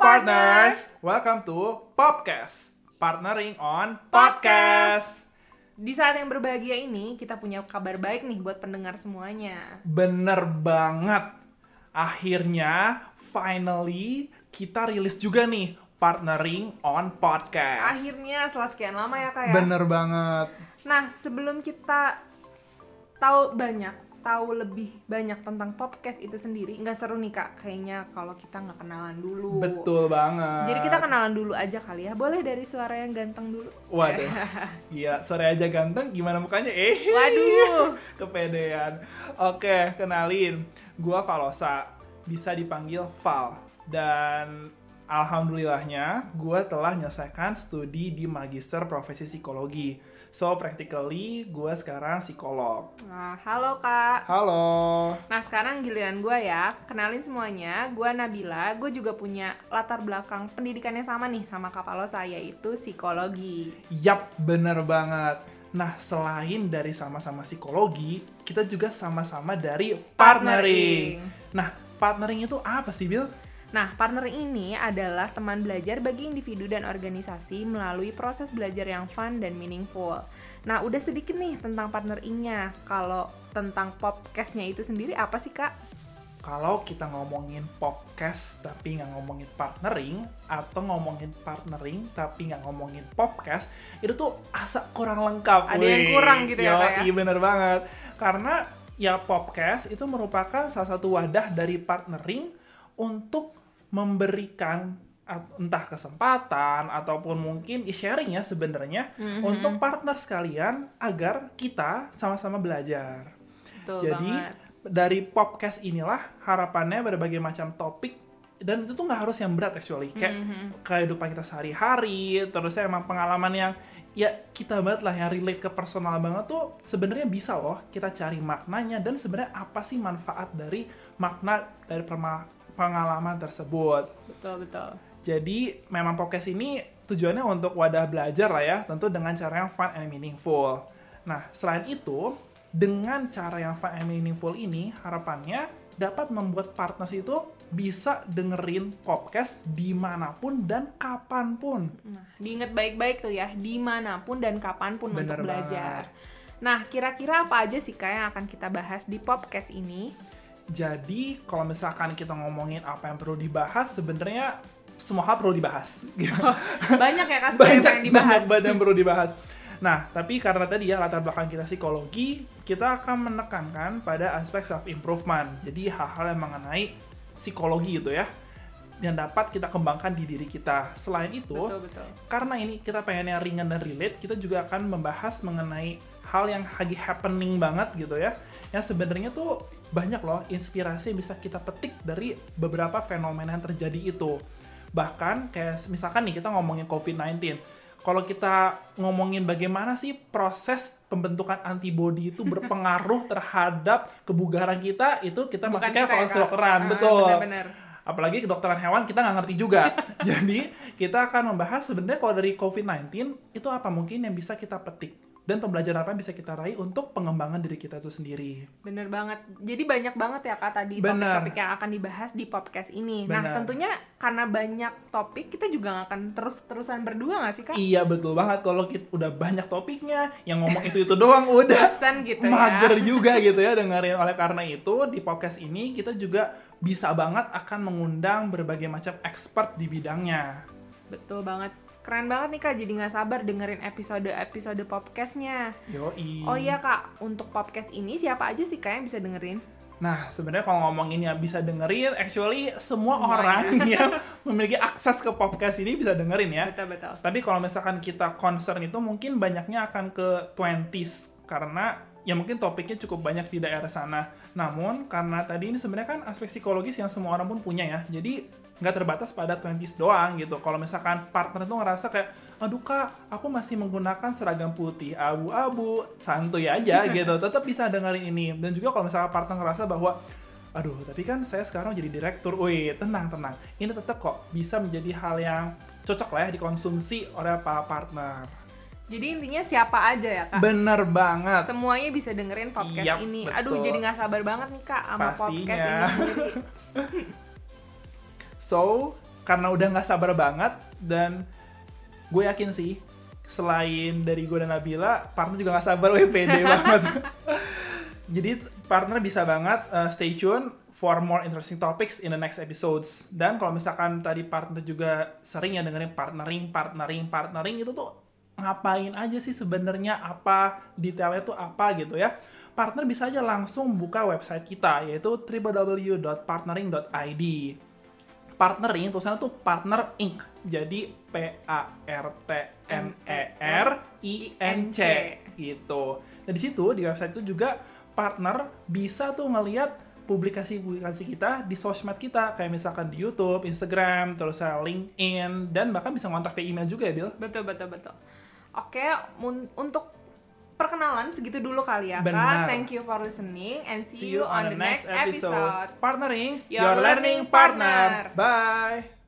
partners, welcome to Popcast, partnering on podcast. Di saat yang berbahagia ini, kita punya kabar baik nih buat pendengar semuanya. Bener banget. Akhirnya, finally, kita rilis juga nih partnering on podcast. Akhirnya setelah sekian lama ya kak ya. Bener banget. Nah, sebelum kita tahu banyak, tahu lebih banyak tentang podcast itu sendiri, nggak seru nih kak. Kayaknya kalau kita nggak kenalan dulu. Betul banget. Jadi kita kenalan dulu aja kali ya. Boleh dari suara yang ganteng dulu. Waduh, iya sore aja ganteng, gimana mukanya? Eh, Waduh. kepedean. Oke, kenalin, gua Valosa, bisa dipanggil Val. Dan alhamdulillahnya, gua telah menyelesaikan studi di Magister Profesi Psikologi. So, practically, gua sekarang psikolog. Nah, halo kak. Halo. Nah sekarang giliran gue ya, kenalin semuanya, gue Nabila, gue juga punya latar belakang pendidikannya sama nih sama Kak Palosa, yaitu psikologi. Yap, bener banget. Nah, selain dari sama-sama psikologi, kita juga sama-sama dari partnering. Nah, partnering itu apa sih, Bill? Nah, partnering ini adalah teman belajar bagi individu dan organisasi melalui proses belajar yang fun dan meaningful. Nah, udah sedikit nih tentang partneringnya. Kalau tentang podcastnya itu sendiri apa sih, Kak? Kalau kita ngomongin podcast tapi nggak ngomongin partnering, atau ngomongin partnering tapi nggak ngomongin podcast, itu tuh asa kurang lengkap. Ada yang kurang gitu ya, Kak, ya? Iya bener banget. Karena ya podcast itu merupakan salah satu wadah dari partnering untuk memberikan entah kesempatan ataupun mungkin sharing ya sebenarnya Mhm. untuk partner sekalian agar kita sama-sama belajar. Betul Jadi banget. dari podcast inilah harapannya berbagai macam topik dan itu tuh nggak harus yang berat actually kayak Mhm. kehidupan kita sehari-hari terus emang pengalaman yang ya kita banget lah yang relate ke personal banget tuh sebenarnya bisa loh kita cari maknanya dan sebenarnya apa sih manfaat dari makna dari perma- pengalaman tersebut Betul, betul. jadi memang podcast ini tujuannya untuk wadah belajar lah ya, tentu dengan cara yang fun and meaningful. Nah, selain itu, dengan cara yang fun and meaningful ini, harapannya dapat membuat partners itu bisa dengerin podcast di mana pun dan kapan pun. Nah, diingat baik-baik tuh ya, di mana pun dan kapan pun Bener untuk belajar. banget. Nah, kira-kira apa aja sih Kak yang akan kita bahas di podcast ini? Jadi, kalau misalkan kita ngomongin apa yang perlu dibahas, sebenarnya semua hal perlu dibahas. Banyak ya Kak sebenarnya yang dibahas. banyak banget yang perlu dibahas. Nah, tapi karena tadi ya latar belakang kita psikologi, kita akan menekankan pada aspek self improvement. Jadi hal-hal yang mengenai psikologi gitu ya yang dapat kita kembangkan di diri kita. Selain itu, Betul, betul. karena ini kita pengen yang ringan dan relate, kita juga akan membahas mengenai hal yang lagi happening banget gitu ya. Yang sebenarnya tuh banyak loh inspirasi yang bisa kita petik dari beberapa fenomena yang terjadi itu. Bahkan kayak misalkan nih kita ngomongin COVID-19. Kalau kita ngomongin bagaimana sih proses pembentukan antibodi itu berpengaruh terhadap kebugaran kita, itu kita Bukan masuknya kita ya, kalau Kak. kedokteran, Ah, betul benar-benar. apalagi kedokteran hewan kita nggak ngerti juga. Jadi kita akan membahas sebenarnya kalau dari COVID-19 itu apa mungkin yang bisa kita petik dan pembelajaran apa yang bisa kita raih untuk pengembangan diri kita itu sendiri. Bener banget. Jadi banyak banget ya Kak tadi topik-topik yang akan dibahas di podcast ini. Nah, Bener. tentunya karena banyak topik, kita juga akan terus-terusan berdua nggak sih Kak? Iya betul banget kalau kita udah banyak topiknya yang ngomong itu itu doang udah Bosan gitu mager ya. juga gitu ya dengerin. Oleh karena itu di podcast ini kita juga bisa banget akan mengundang berbagai macam expert di bidangnya. Betul banget. Keren banget nih Kak, jadi nggak sabar dengerin episode-episode podcastnya. Yoi. Oh iya Kak, untuk podcast ini siapa aja sih Kak yang bisa dengerin? Nah, sebenarnya kalau ngomongin yang bisa dengerin, actually semua Semuanya. orang yang memiliki akses ke podcast ini bisa dengerin ya. Betul-betul. Tapi kalau misalkan kita concern itu mungkin banyaknya akan ke 20s karena ya mungkin topiknya cukup banyak di daerah sana. Namun karena tadi ini sebenarnya kan aspek psikologis yang semua orang pun punya ya. Jadi nggak terbatas pada 20s doang gitu. Kalau misalkan partner itu ngerasa kayak, aduh kak, aku masih menggunakan seragam putih, abu-abu, santuy aja gitu. Tetap bisa dengerin ini. Dan juga kalau misalkan partner ngerasa bahwa aduh tapi kan saya sekarang jadi direktur wih tenang tenang ini tetap kok bisa menjadi hal yang cocok lah ya dikonsumsi oleh para partner Jadi intinya siapa aja ya Kak? bener banget Semuanya bisa dengerin podcast Yap, ini. betul. Aduh, jadi nggak sabar banget nih Kak sama Pastinya. podcast ini sendiri. so karena udah nggak sabar banget dan gue yakin sih selain dari gue dan Nabila, partner juga nggak sabar, weh pede banget. Jadi partner bisa banget uh, stay tune for more interesting topics in the next episodes. Dan kalau misalkan tadi partner juga sering ya dengerin partnering, partnering, partnering itu tuh ngapain aja sih sebenarnya apa detailnya tuh apa gitu ya. Partner bisa aja langsung buka website kita yaitu www.partnering.id. Partnering tulisannya tuh partner inc. Jadi P A R T N E R I N C gitu. Dan di situ di website itu juga partner bisa tuh ngelihat publikasi-publikasi kita di sosmed kita kayak misalkan di YouTube, Instagram, terus LinkedIn dan bahkan bisa ngontak via email juga ya, Bill. Betul betul betul. Oke, untuk perkenalan segitu dulu kali ya Benar. Kak. Thank you for listening and see, you on, the next episode. Partnering, Your learning partner. Bye.